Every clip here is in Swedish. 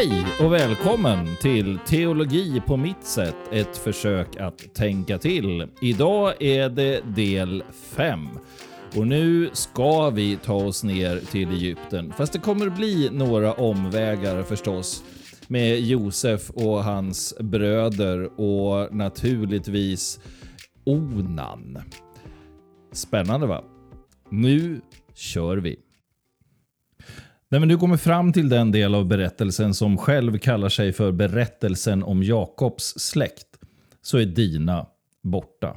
Hej och välkommen till Teologi på mitt sätt, ett försök att tänka till. Idag är det del 5 och nu ska vi ta oss ner till Egypten. Fast det kommer bli några omvägar förstås med Josef och hans bröder och naturligtvis Onan. Spännande va? Nu kör vi! När vi nu kommer fram till den del av berättelsen som själv kallar sig för berättelsen om Jakobs släkt, så är Dina borta.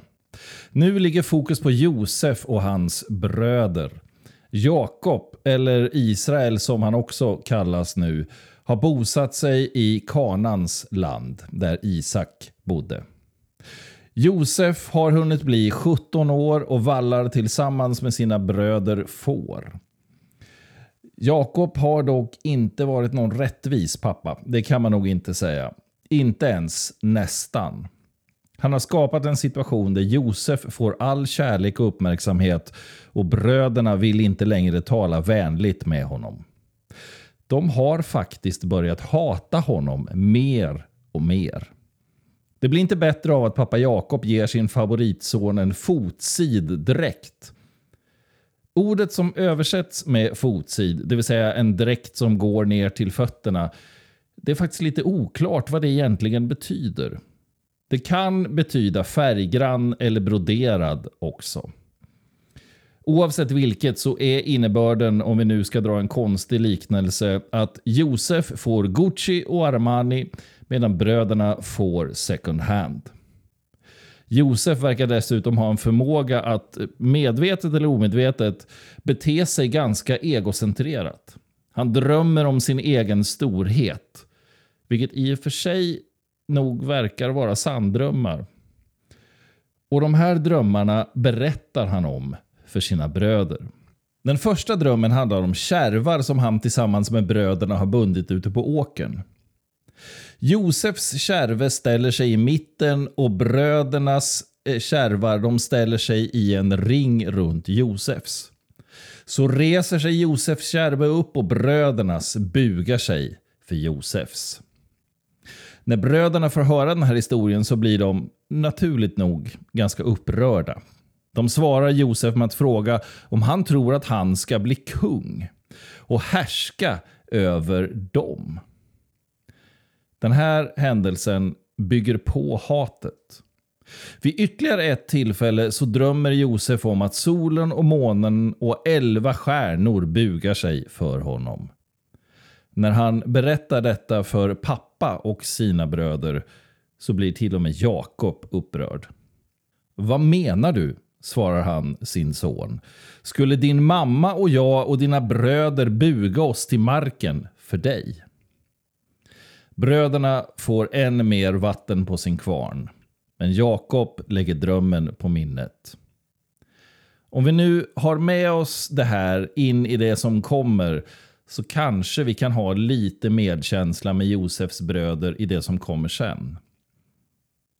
Nu ligger fokus på Josef och hans bröder. Jakob, eller Israel som han också kallas nu, har bosatt sig i Kanans land, där Isak bodde. Josef har hunnit bli 17 år och vallar tillsammans med sina bröder får. Jakob har dock inte varit någon rättvis pappa. Det kan man nog inte säga. Inte ens nästan. Han har skapat en situation där Josef får all kärlek och uppmärksamhet och bröderna vill inte längre tala vänligt med honom. De har faktiskt börjat hata honom mer och mer. Det blir inte bättre av att pappa Jakob ger sin favoritson en fotsid dräkt Ordet som översätts med fotsid, det vill säga en dräkt som går ner till fötterna, det är faktiskt lite oklart vad det egentligen betyder. Det kan betyda färggrann eller broderad också. Oavsett vilket så är innebörden, om vi nu ska dra en konstig liknelse, att Josef får Gucci och Armani medan bröderna får second hand. Josef verkar dessutom ha en förmåga att medvetet eller omedvetet bete sig ganska egocentrerat. Han drömmer om sin egen storhet, vilket i och för sig nog verkar vara sanddrömmar. Och de här drömmarna berättar han om för sina bröder. Den första drömmen handlar om kärvar som han tillsammans med bröderna har bundit ute på åkern. Josefs kärve ställer sig i mitten och brödernas eh, kärvar de ställer sig i en ring runt Josefs. Så reser sig Josefs kärve upp och brödernas bugar sig för Josefs. När bröderna får höra den här historien så blir de naturligt nog ganska upprörda. De svarar Josef med att fråga om han tror att han ska bli kung och härska över dem. Den här händelsen bygger på hatet. Vid ytterligare ett tillfälle så drömmer Josef om att solen och månen och elva stjärnor bugar sig för honom. När han berättar detta för pappa och sina bröder så blir till och med Jakob upprörd. Vad menar du? svarar han sin son. Skulle din mamma och jag och dina bröder buga oss till marken för dig? Bröderna får än mer vatten på sin kvarn. Men Jakob lägger drömmen på minnet. Om vi nu har med oss det här in i det som kommer så kanske vi kan ha lite medkänsla med Josefs bröder i det som kommer sen.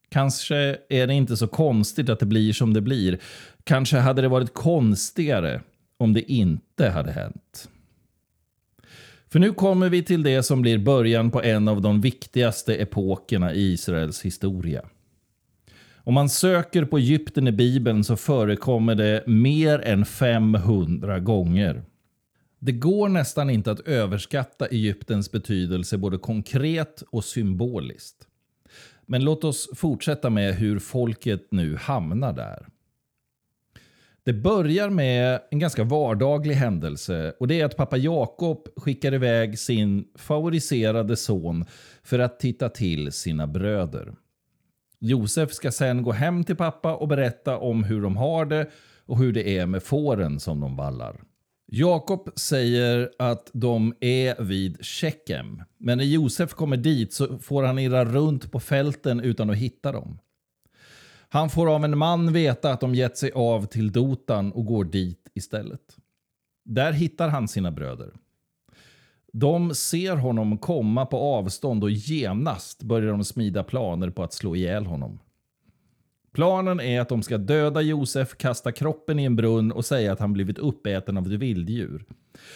Kanske är det inte så konstigt att det blir som det blir. Kanske hade det varit konstigare om det inte hade hänt. För nu kommer vi till det som blir början på en av de viktigaste epokerna i Israels historia. Om man söker på Egypten i Bibeln så förekommer det mer än 500 gånger. Det går nästan inte att överskatta Egyptens betydelse både konkret och symboliskt. Men låt oss fortsätta med hur folket nu hamnar där. Det börjar med en ganska vardaglig händelse och det är att pappa Jakob skickar iväg sin favoriserade son för att titta till sina bröder. Josef ska sen gå hem till pappa och berätta om hur de har det och hur det är med fåren som de vallar. Jakob säger att de är vid Shekem, men när Josef kommer dit så får han irra runt på fälten utan att hitta dem. Han får av en man veta att de gett sig av till Dotan och går dit istället. Där hittar han sina bröder. De ser honom komma på avstånd och genast börjar de smida planer på att slå ihjäl honom. Planen är att de ska döda Josef, kasta kroppen i en brunn och säga att han blivit uppäten av ett vilddjur.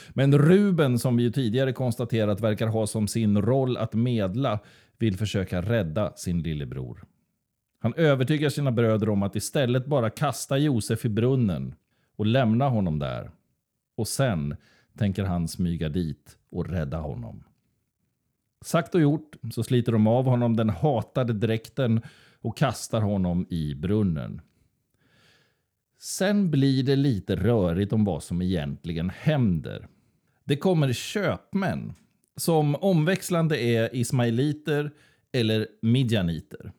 Men Ruben, som vi ju tidigare konstaterat verkar ha som sin roll att medla, vill försöka rädda sin lillebror. Han övertygar sina bröder om att istället bara kasta Josef i brunnen och lämna honom där. Och sen tänker han smyga dit och rädda honom. Sagt och gjort så sliter de av honom den hatade dräkten och kastar honom i brunnen. Sen blir det lite rörigt om vad som egentligen händer. Det kommer köpmän som omväxlande är ismailiter eller midjaniter.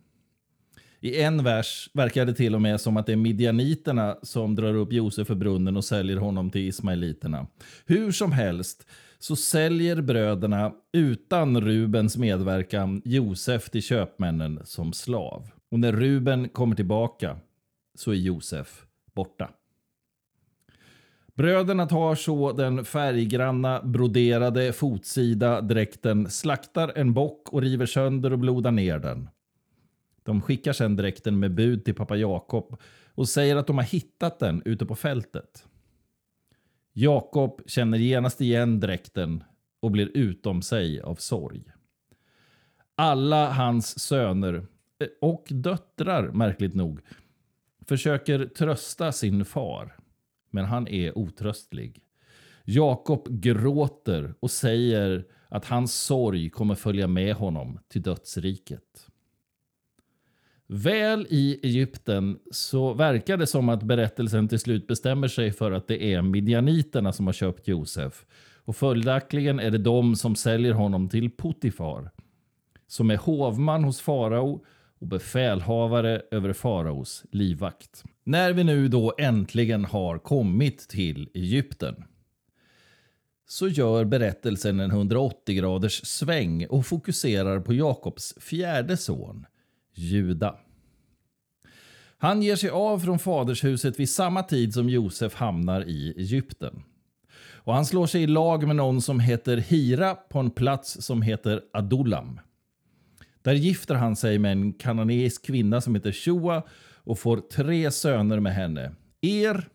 I en vers verkar det till och med som att det är midjaniterna som drar upp Josef för brunnen och säljer honom till ismaeliterna. Hur som helst så säljer bröderna utan Rubens medverkan Josef till köpmännen som slav. Och när Ruben kommer tillbaka så är Josef borta. Bröderna tar så den färggranna broderade fotsida dräkten, slaktar en bock och river sönder och blodar ner den. De skickar sedan dräkten med bud till pappa Jakob och säger att de har hittat den ute på fältet. Jakob känner genast igen dräkten och blir utom sig av sorg. Alla hans söner, eh, och döttrar märkligt nog, försöker trösta sin far. Men han är otröstlig. Jakob gråter och säger att hans sorg kommer följa med honom till dödsriket. Väl i Egypten så verkar det som att berättelsen till slut bestämmer sig för att det är midjaniterna som har köpt Josef. Och följaktligen är det de som säljer honom till Potifar. Som är hovman hos farao och befälhavare över faraos livvakt. När vi nu då äntligen har kommit till Egypten så gör berättelsen en 180 graders sväng och fokuserar på Jakobs fjärde son, Juda. Han ger sig av från fadershuset vid samma tid som Josef hamnar i Egypten. Och han slår sig i lag med någon som heter Hira på en plats som heter Adullam. Där gifter han sig med en kananeisk kvinna som heter Shua och får tre söner med henne. Er,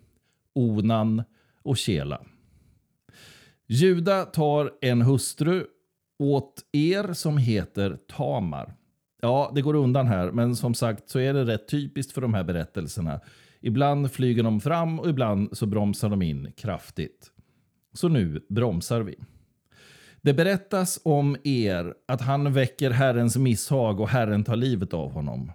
Onan och Kela. Juda tar en hustru åt er som heter Tamar. Ja, det går undan här, men som sagt så är det rätt typiskt för de här berättelserna. Ibland flyger de fram och ibland så bromsar de in kraftigt. Så nu bromsar vi. Det berättas om er att han väcker Herrens misshag och Herren tar livet av honom.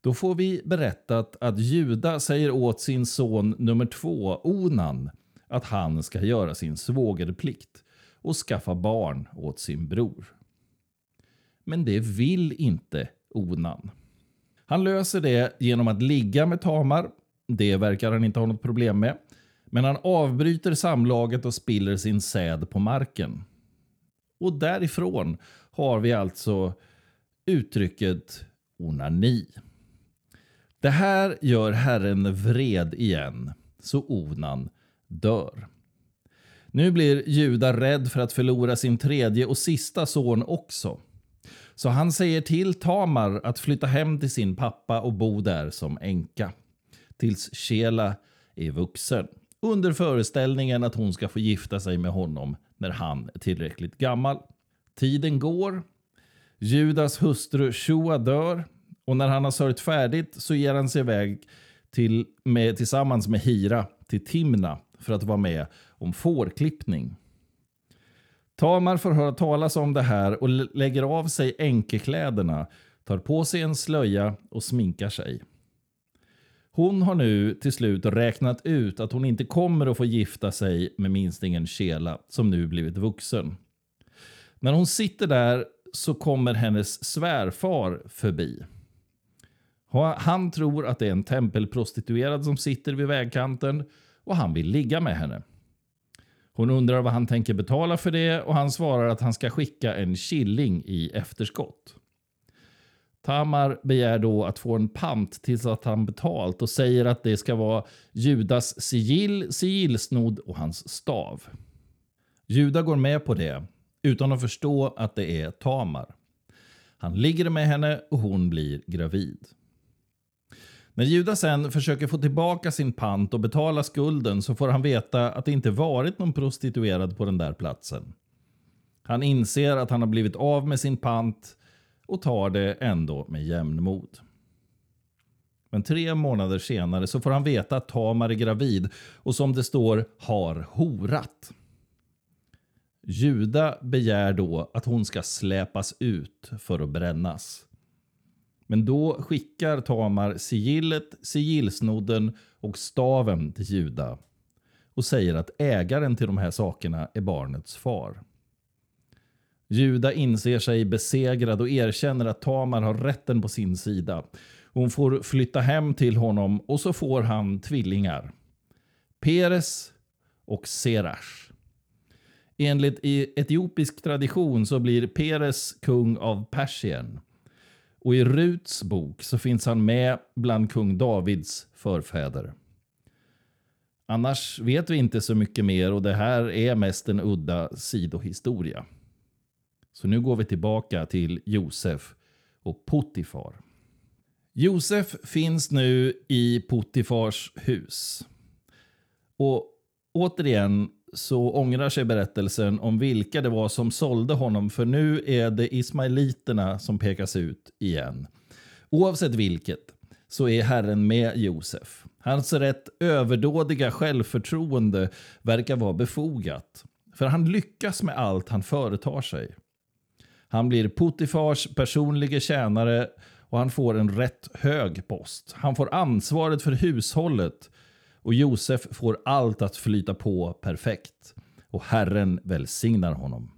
Då får vi berättat att Juda säger åt sin son nummer två, Onan, att han ska göra sin svågerplikt och skaffa barn åt sin bror. Men det vill inte Onan. Han löser det genom att ligga med Tamar. Det verkar han inte ha något problem med. Men han avbryter samlaget och spiller sin säd på marken. Och därifrån har vi alltså uttrycket onani. Det här gör Herren vred igen, så Onan dör. Nu blir Juda rädd för att förlora sin tredje och sista son också. Så han säger till Tamar att flytta hem till sin pappa och bo där som änka. Tills Shela är vuxen. Under föreställningen att hon ska få gifta sig med honom när han är tillräckligt gammal. Tiden går. Judas hustru Shua dör och när han har sörjt färdigt så ger han sig iväg till, med, tillsammans med Hira till Timna för att vara med om fårklippning. Tamar får höra talas om det här och lägger av sig enkekläderna, tar på sig en slöja och sminkar sig. Hon har nu till slut räknat ut att hon inte kommer att få gifta sig med minstingen Kela som nu blivit vuxen. När hon sitter där så kommer hennes svärfar förbi. Han tror att det är en tempelprostituerad som sitter vid vägkanten och han vill ligga med henne. Hon undrar vad han tänker betala för det och han svarar att han ska skicka en killing i efterskott. Tamar begär då att få en pant tills att han betalt och säger att det ska vara Judas sigill, sigillsnodd och hans stav. Juda går med på det utan att förstå att det är Tamar. Han ligger med henne och hon blir gravid. När Judas sen försöker få tillbaka sin pant och betala skulden så får han veta att det inte varit någon prostituerad på den där platsen. Han inser att han har blivit av med sin pant och tar det ändå med jämnmod. Men tre månader senare så får han veta att Tamar är gravid och som det står har horat. Juda begär då att hon ska släpas ut för att brännas. Men då skickar Tamar sigillet, sigillsnodden och staven till Juda och säger att ägaren till de här sakerna är barnets far. Juda inser sig besegrad och erkänner att Tamar har rätten på sin sida. Hon får flytta hem till honom och så får han tvillingar. Peres och Serash. Enligt etiopisk tradition så blir Peres kung av Persien. Och i Ruts bok så finns han med bland kung Davids förfäder. Annars vet vi inte så mycket mer och det här är mest en udda sidohistoria. Så nu går vi tillbaka till Josef och Potifar. Josef finns nu i Potifars hus. Och återigen så ångrar sig berättelsen om vilka det var som sålde honom för nu är det ismaeliterna som pekas ut igen. Oavsett vilket så är Herren med Josef. Hans rätt överdådiga självförtroende verkar vara befogat. För han lyckas med allt han företar sig. Han blir Potifars personliga tjänare och han får en rätt hög post. Han får ansvaret för hushållet och Josef får allt att flyta på perfekt. Och Herren välsignar honom.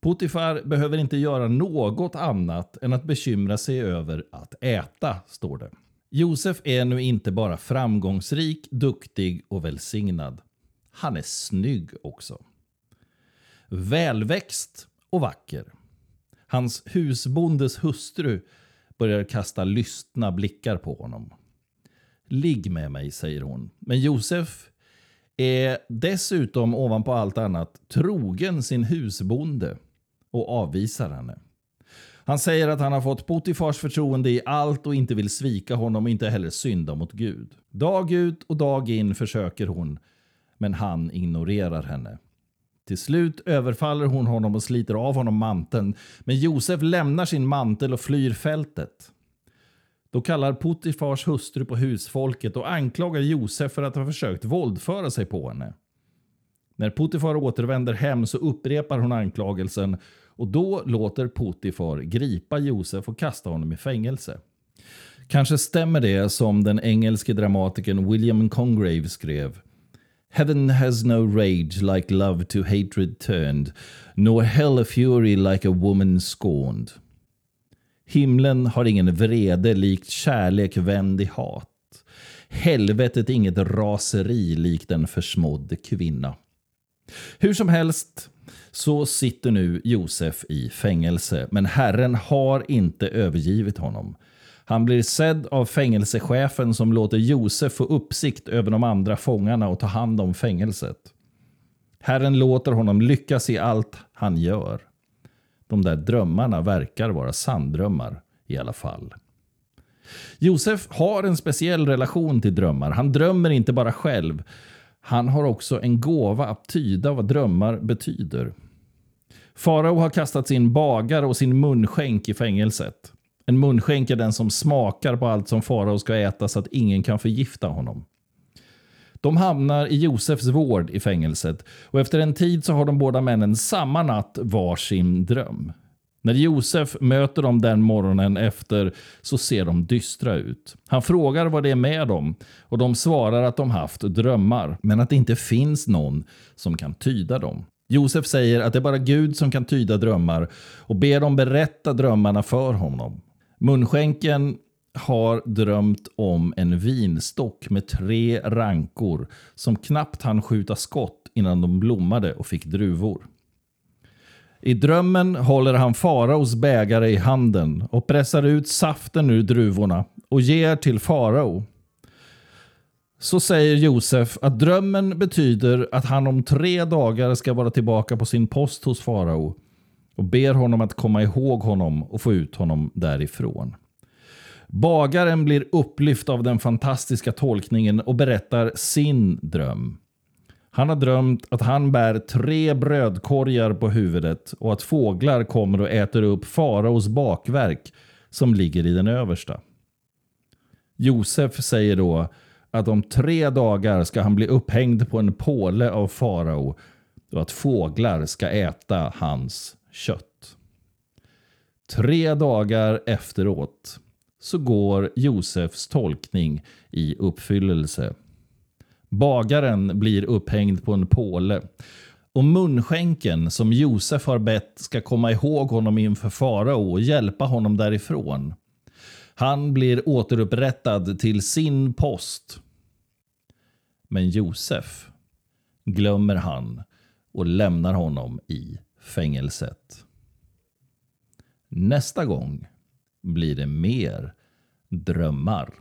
Potifar behöver inte göra något annat än att bekymra sig över att äta, står det. Josef är nu inte bara framgångsrik, duktig och välsignad. Han är snygg också. Välväxt och vacker. Hans husbondes hustru börjar kasta lystna blickar på honom. Ligg med mig, säger hon. Men Josef är dessutom ovanpå allt annat trogen sin husbonde och avvisar henne. Han säger att han har fått Potifars förtroende i allt och inte vill svika honom och inte heller synda mot Gud. Dag ut och dag in försöker hon, men han ignorerar henne. Till slut överfaller hon honom och sliter av honom manteln, men Josef lämnar sin mantel och flyr fältet. Då kallar Potifars hustru på husfolket och anklagar Josef för att ha försökt våldföra sig på henne. När Potifar återvänder hem så upprepar hon anklagelsen och då låter Potifar gripa Josef och kasta honom i fängelse. Kanske stämmer det som den engelske dramatikern William Congrave skrev. Heaven has no rage like love to hatred turned, nor hell a fury like a woman scorned. Himlen har ingen vrede likt kärlek vänd i hat. Helvetet inget raseri likt en försmådd kvinna. Hur som helst så sitter nu Josef i fängelse, men Herren har inte övergivit honom. Han blir sedd av fängelsechefen som låter Josef få uppsikt över de andra fångarna och ta hand om fängelset. Herren låter honom lyckas i allt han gör. De där drömmarna verkar vara sanddrömmar i alla fall. Josef har en speciell relation till drömmar. Han drömmer inte bara själv. Han har också en gåva att tyda vad drömmar betyder. Farao har kastat sin bagare och sin munskänk i fängelset. En munskänk är den som smakar på allt som farao ska äta så att ingen kan förgifta honom. De hamnar i Josefs vård i fängelset och efter en tid så har de båda männen samma natt varsin dröm. När Josef möter dem den morgonen efter så ser de dystra ut. Han frågar vad det är med dem och de svarar att de haft drömmar men att det inte finns någon som kan tyda dem. Josef säger att det är bara Gud som kan tyda drömmar och ber dem berätta drömmarna för honom. Munskänken har drömt om en vinstock med tre rankor som knappt hann skjuta skott innan de blommade och fick druvor. I drömmen håller han faraos bägare i handen och pressar ut saften ur druvorna och ger till farao. Så säger Josef att drömmen betyder att han om tre dagar ska vara tillbaka på sin post hos farao och ber honom att komma ihåg honom och få ut honom därifrån. Bagaren blir upplyft av den fantastiska tolkningen och berättar sin dröm. Han har drömt att han bär tre brödkorgar på huvudet och att fåglar kommer och äter upp faraos bakverk som ligger i den översta. Josef säger då att om tre dagar ska han bli upphängd på en påle av farao och att fåglar ska äta hans kött. Tre dagar efteråt så går Josefs tolkning i uppfyllelse. Bagaren blir upphängd på en påle och munskänken som Josef har bett ska komma ihåg honom inför farao och hjälpa honom därifrån. Han blir återupprättad till sin post. Men Josef glömmer han och lämnar honom i fängelset. Nästa gång blir det mer drömmar.